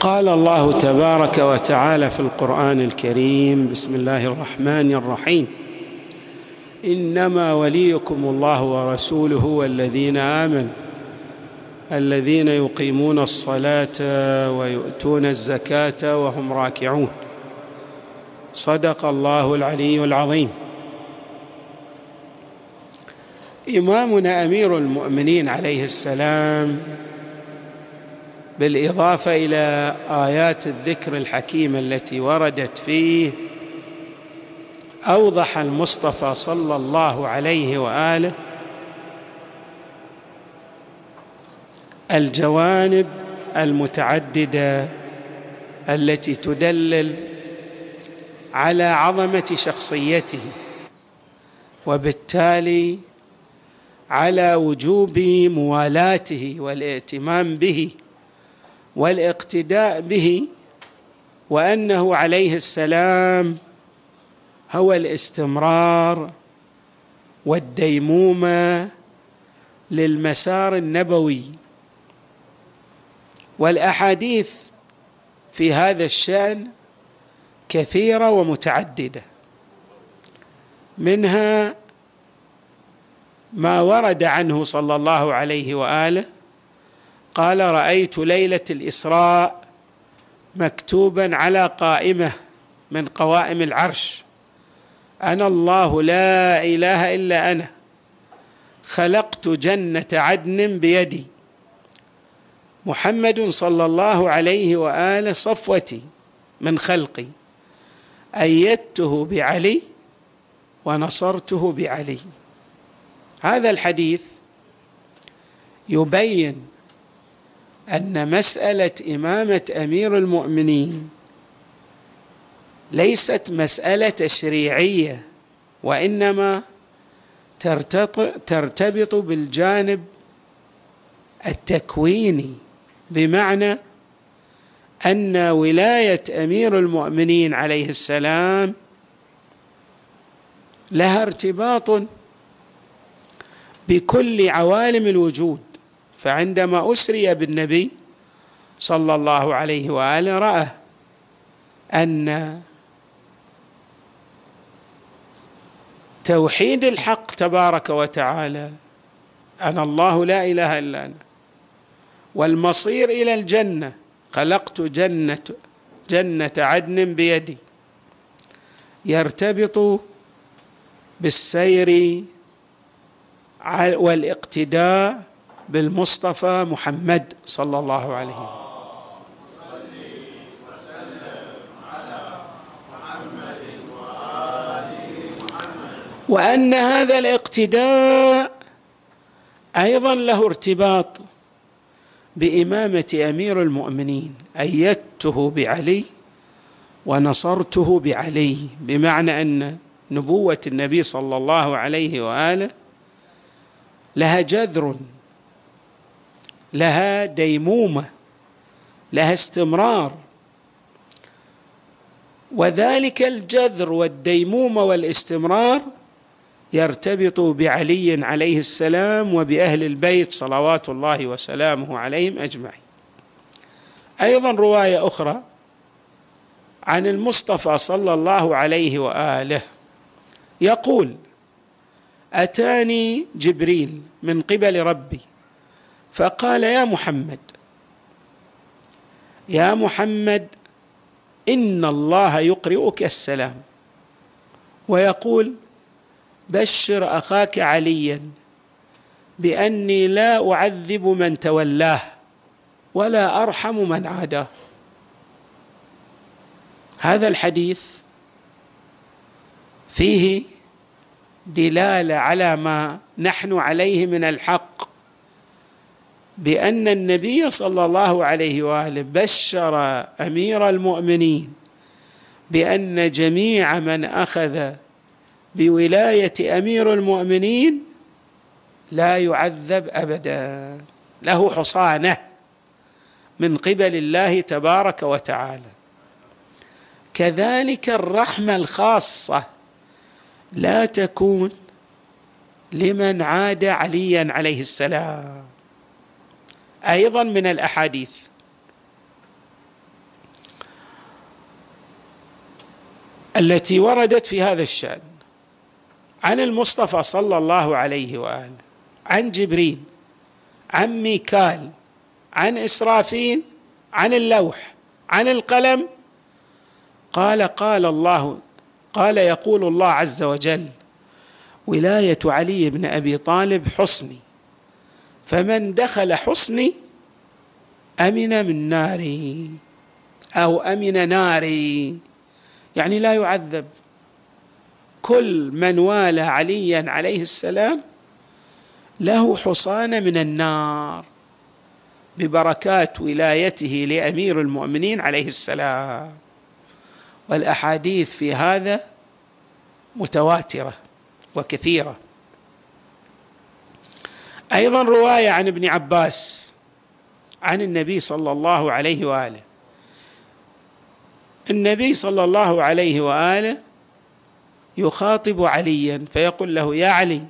قال الله تبارك وتعالى في القرآن الكريم بسم الله الرحمن الرحيم. إنما وليكم الله ورسوله والذين آمنوا الذين يقيمون الصلاة ويؤتون الزكاة وهم راكعون. صدق الله العلي العظيم. إمامنا أمير المؤمنين عليه السلام بالإضافة إلى آيات الذكر الحكيمه التي وردت فيه أوضح المصطفى صلى الله عليه وآله الجوانب المتعددة التي تدلل على عظمة شخصيته وبالتالي على وجوب موالاته والائتمام به. والاقتداء به وأنه عليه السلام هو الاستمرار والديمومة للمسار النبوي. والأحاديث في هذا الشأن كثيرة ومتعددة. منها ما ورد عنه صلى الله عليه وآله قال رأيت ليلة الإسراء مكتوبا على قائمة من قوائم العرش. أنا الله لا إله إلا أنا. خلقت جنة عدن بيدي. محمد صلى الله عليه واله صفوتي من خلقي. أيدته بعلي ونصرته بعلي. هذا الحديث يبين أن مسألة إمامة أمير المؤمنين ليست مسألة تشريعية وإنما ترتبط بالجانب التكويني بمعنى أن ولاية أمير المؤمنين عليه السلام لها ارتباط بكل عوالم الوجود. فعندما أسري بالنبي صلى الله عليه وآله رأى أن توحيد الحق تبارك وتعالى أنا الله لا إله إلا أنا والمصير إلى الجنة خلقت جنة جنة عدن بيدي يرتبط بالسير والاقتداء بالمصطفى محمد صلى الله عليه وسلم. وأن هذا الاقتداء أيضا له ارتباط بإمامة أمير المؤمنين أيدته بعلي ونصرته بعلي بمعنى أن نبوة النبي صلى الله عليه وآله لها جذر لها ديمومة لها استمرار. وذلك الجذر والديمومة والاستمرار يرتبط بعلي عليه السلام وبأهل البيت صلوات الله وسلامه عليهم أجمعين. أيضا رواية أخرى عن المصطفى صلى الله عليه وآله يقول أتاني جبريل من قبل ربي فقال يا محمد يا محمد إن الله يقرئك السلام. ويقول بشر أخاك عليا بأني لا أعذب من تولاه ولا أرحم من عاداه. هذا الحديث فيه دلالة على ما نحن عليه من الحق بأن النبي صلى الله عليه وآله بشر أمير المؤمنين بأن جميع من أخذ بولاية أمير المؤمنين لا يعذب أبدا. له حصانة من قبل الله تبارك وتعالى. كذلك الرحمة الخاصة لا تكون لمن عاد عليا عليه السلام. أيضا من الأحاديث. التي وردت في هذا الشأن عن المصطفى صلى الله عليه وآله عن جبريل عن ميكال عن إسرافيل عن اللوح عن القلم. قال قال الله قال يقول الله عز وجل ولاية علي بن أبي طالب حصني فمن دخل حصني أمن من ناري أو أمن ناري. يعني لا يعذب. كل من والى عليا عليه السلام له حصان من النار ببركات ولايته لأمير المؤمنين عليه السلام. والأحاديث في هذا متواترة وكثيرة. أيضا رواية عن ابن عباس عن النبي صلى الله عليه وآله. النبي صلى الله عليه وآله يخاطب عليا فيقول له يا علي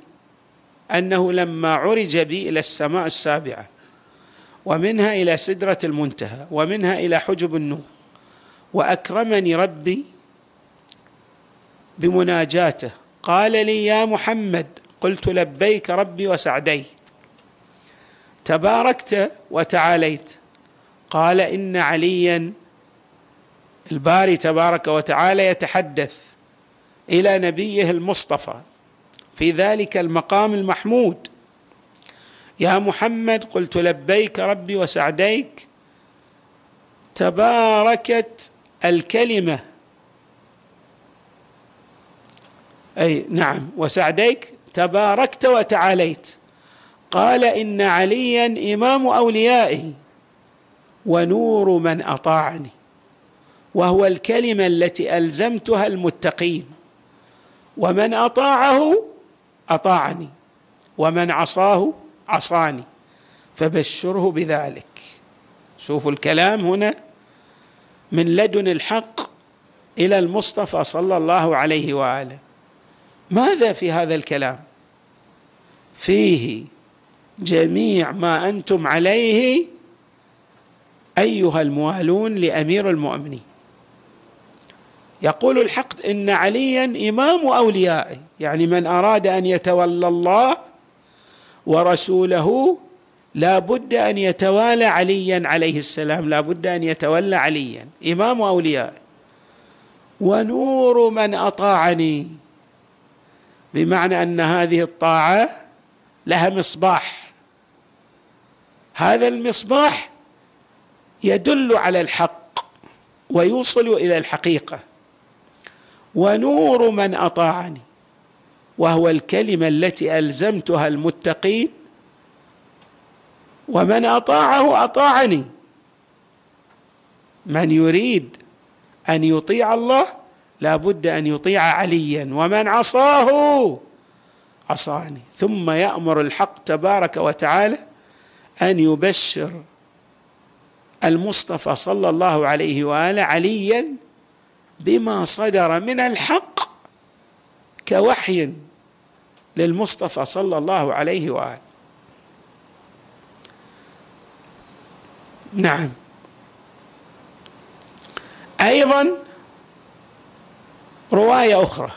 أنه لما عرج بي إلى السماء السابعة ومنها إلى سدرة المنتهى ومنها إلى حجب النور وأكرمني ربي بمناجاته قال لي يا محمد قلت لبيك ربي وسعديك. تباركت وتعاليت. قال إن عليا الباري تبارك وتعالى يتحدث إلى نبيه المصطفى. في ذلك المقام المحمود. يا محمد قلت لبيك ربي وسعديك تباركت الكلمة. أي نعم وسعديك تباركت وتعاليت. قال إن عليا إمام اوليائي ونور من أطاعني وهو الكلمة التي ألزمتها المتقين ومن أطاعه أطاعني ومن عصاه عصاني فبشره بذلك. شوفوا الكلام هنا من لدن الحق إلى المصطفى صلى الله عليه وآله. ماذا في هذا الكلام؟ فيه جميع ما أنتم عليه أيها الموالون لأمير المؤمنين. يقول الحق إن عليا إمام اوليائه يعني من أراد أن يتولى الله ورسوله لا بد أن يتوالى عليا عليه السلام لا بد أن يتولى عليا إمام اوليائه ونور من أطاعني بمعنى أن هذه الطاعة لها مصباح. هذا المصباح يدل على الحق ويوصل إلى الحقيقة. ونور من أطاعني وهو الكلمة التي ألزمتها المتقين. ومن أطاعه أطاعني. من يريد أن يطيع الله لا بد أن يطيع عليا. ومن عصاه عصاني. ثم يأمر الحق تبارك وتعالى أن يبشر المصطفى صلى الله عليه وآله عليا بما صدر من الحق كوحي للمصطفى صلى الله عليه وآله. نعم. أيضا رواية أخرى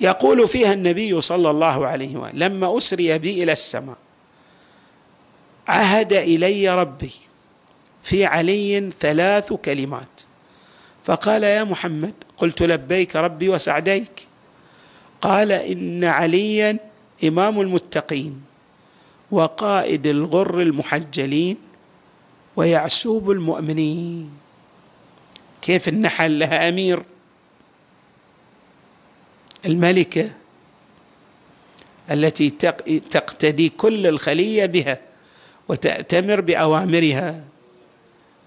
يقول فيها النبي صلى الله عليه وسلم لما أسري بي إلى السماء. عهد إلي ربي في علي ثلاث كلمات. فقال يا محمد قلت لبيك ربي وسعديك. قال إن عليا إمام المتقين وقائد الغر المحجلين ويعسوب المؤمنين. كيف النحل لها أمير؟ الملكة التي تقتدي كل الخلية بها. وتأتمر بأوامرها.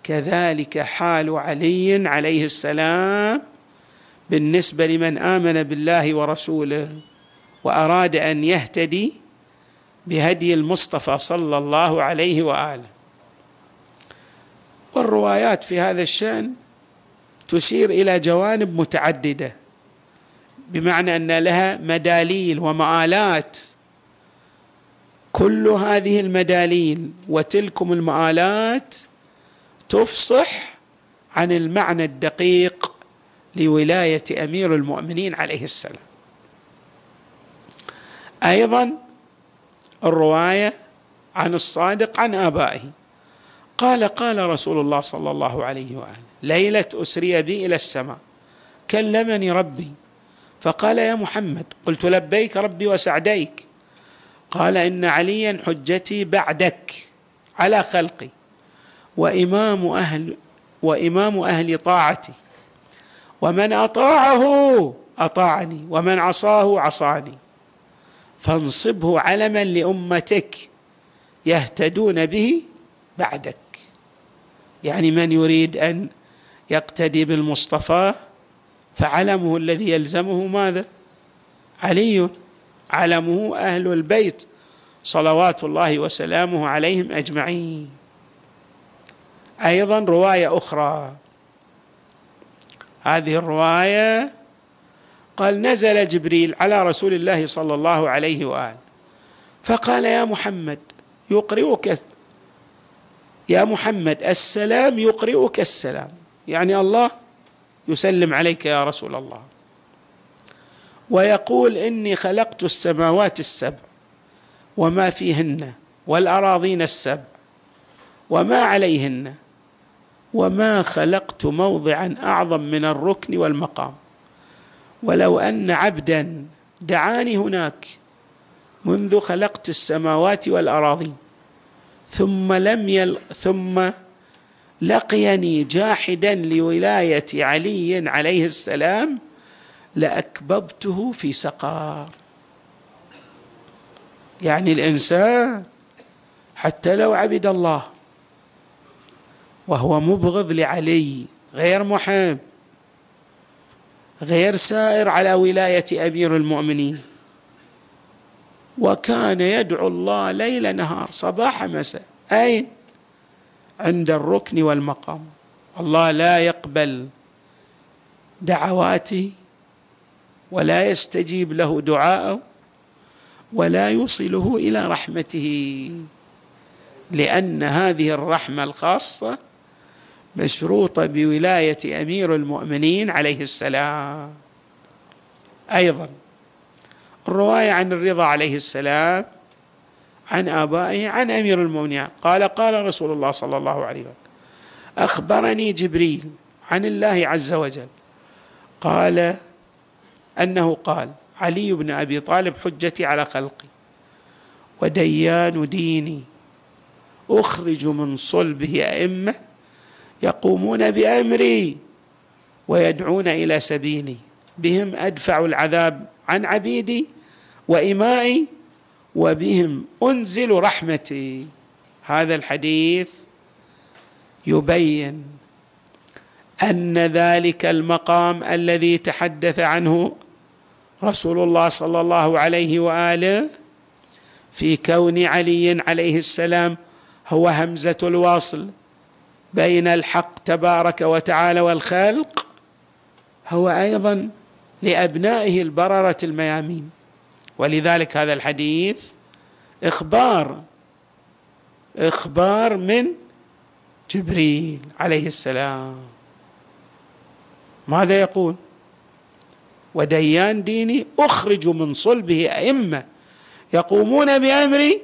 كذلك حال علي عليه السلام بالنسبة لمن آمن بالله ورسوله وأراد أن يهتدي بهدي المصطفى صلى الله عليه وآله. والروايات في هذا الشأن تشير إلى جوانب متعددة بمعنى أن لها مداليل ومآلات كل هذه المداليل وتلكم المآلات تفصح عن المعنى الدقيق لولاية أمير المؤمنين عليه السلام. أيضا الرواية عن الصادق عن آبائه. قال قال رسول الله صلى الله عليه وآله ليلة أسري بي إلى السماء كلمني ربي. فقال يا محمد قلت لبيك ربي وسعديك. قال إن عليا حجتي بعدك على خلقي وإمام أهل وإمام أهل طاعتي. ومن أطاعه أطاعني ومن عصاه عصاني. فانصبه علما لأمتك يهتدون به بعدك. يعني من يريد أن يقتدي بالمصطفى فعلمه الذي يلزمه ماذا؟ علي. علمه أهل البيت صلوات الله وسلامه عليهم أجمعين. أيضا رواية أخرى. هذه الرواية قال نزل جبريل على رسول الله صلى الله عليه وآله فقال يا محمد يقرئك يا محمد السلام يقرئك السلام يعني الله يسلم عليك يا رسول الله. ويقول إني خلقت السماوات السبع وما فيهن والأراضين السبع وما عليهن وما خلقت موضعا أعظم من الركن والمقام. ولو أن عبدا دعاني هناك منذ خلقت السماوات والأراضين ثم لم يل ثم لقيني جاحدا لولاية علي عليه السلام لأكببته في سقار يعني الإنسان حتى لو عبد الله وهو مبغض لعلي غير محب غير سائر على ولاية أمير المؤمنين. وكان يدعو الله ليل نهار صباح مساء أين؟ عند الركن والمقام. الله لا يقبل دعواتي ولا يستجيب له دعاءه ولا يوصله إلى رحمته. لأن هذه الرحمة الخاصة مشروطة بولاية أمير المؤمنين عليه السلام. أيضا الرواية عن الرضا عليه السلام عن آبائه عن أمير المؤمنين. قال قال رسول الله صلى الله عليه وسلم أخبرني جبريل عن الله عز وجل. قال أنه قال علي بن أبي طالب حجتي على خلقي. وديان ديني أخرج من صلبه أئمة يقومون بأمري ويدعون إلى سبيلي. بهم أدفع العذاب عن عبيدي وإمائي وبهم أنزل رحمتي. هذا الحديث يبين أن ذلك المقام الذي تحدث عنه رسول الله صلى الله عليه واله في كون علي عليه السلام هو همزه الوصل بين الحق تبارك وتعالى والخلق هو أيضا لابنائه البرره الميامين ولذلك هذا الحديث أخبار أخبار من جبريل عليه السلام ماذا يقول وديان ديني أخرج من صلبه أئمة يقومون بأمري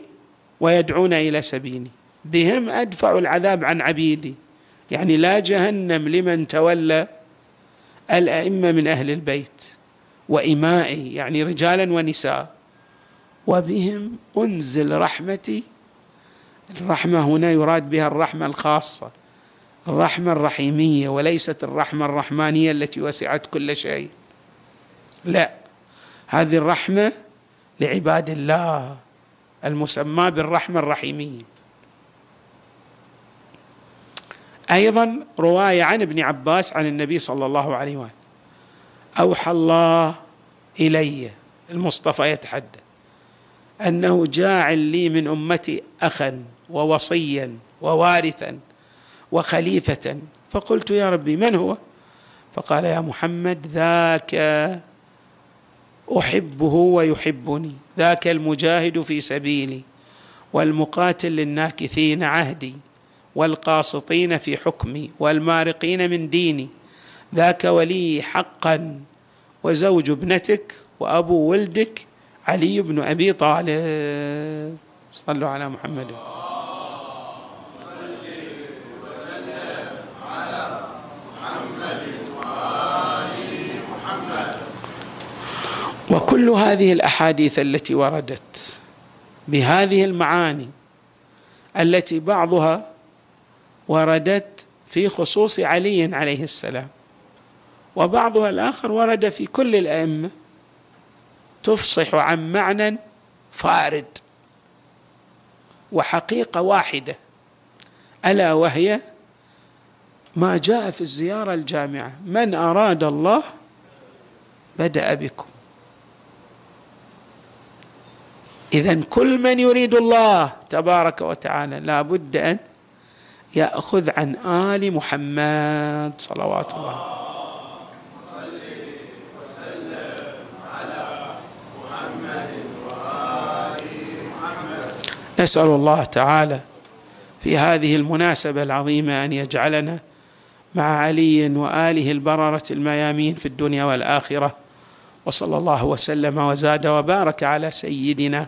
ويدعون إلى سبيلي. بهم أدفع العذاب عن عبيدي. يعني لا جهنم لمن تولى الأئمة من أهل البيت وإمائي يعني رجالا ونساء. وبهم أنزل رحمتي. الرحمة هنا يراد بها الرحمة الخاصة الرحمة الرحيمية وليست الرحمة الرحمانية التي وسعت كل شيء. لا. هذه الرحمة لعباد الله المسمى بالرحمة الرحيمية. أيضا رواية عن ابن عباس عن النبي صلى الله عليه وآله. أوحى الله إلي المصطفى يتحدث أنه جاعل لي من أمتي اخا ووصيا ووارثا وخليفة. فقلت يا ربي من هو؟ فقال يا محمد ذاك أحبه ويحبني. ذاك المجاهد في سبيلي والمقاتل للناكثين عهدي والقاسطين في حكمي والمارقين من ديني. ذاك ولي حقا وزوج ابنتك وأبو ولدك علي بن أبي طالب. صلوا على محمد. وكل هذه الأحاديث التي وردت بهذه المعاني التي بعضها وردت في خصوص علي عليه السلام وبعضها الآخر ورد في كل الأئمة تفصح عن معنى فارد وحقيقة واحدة ألا وهي ما جاء في الزيارة الجامعة من أراد الله بدأ بكم. اذا كل من يريد الله تبارك وتعالى لا بد أن يأخذ عن آل محمد صلوات الله نسأل الله تعالى في هذه المناسبة العظيمة أن يجعلنا مع علي وآله البررة الميامين في الدنيا والآخرة. وصلى الله وسلم وزاد وبارك على سيدنا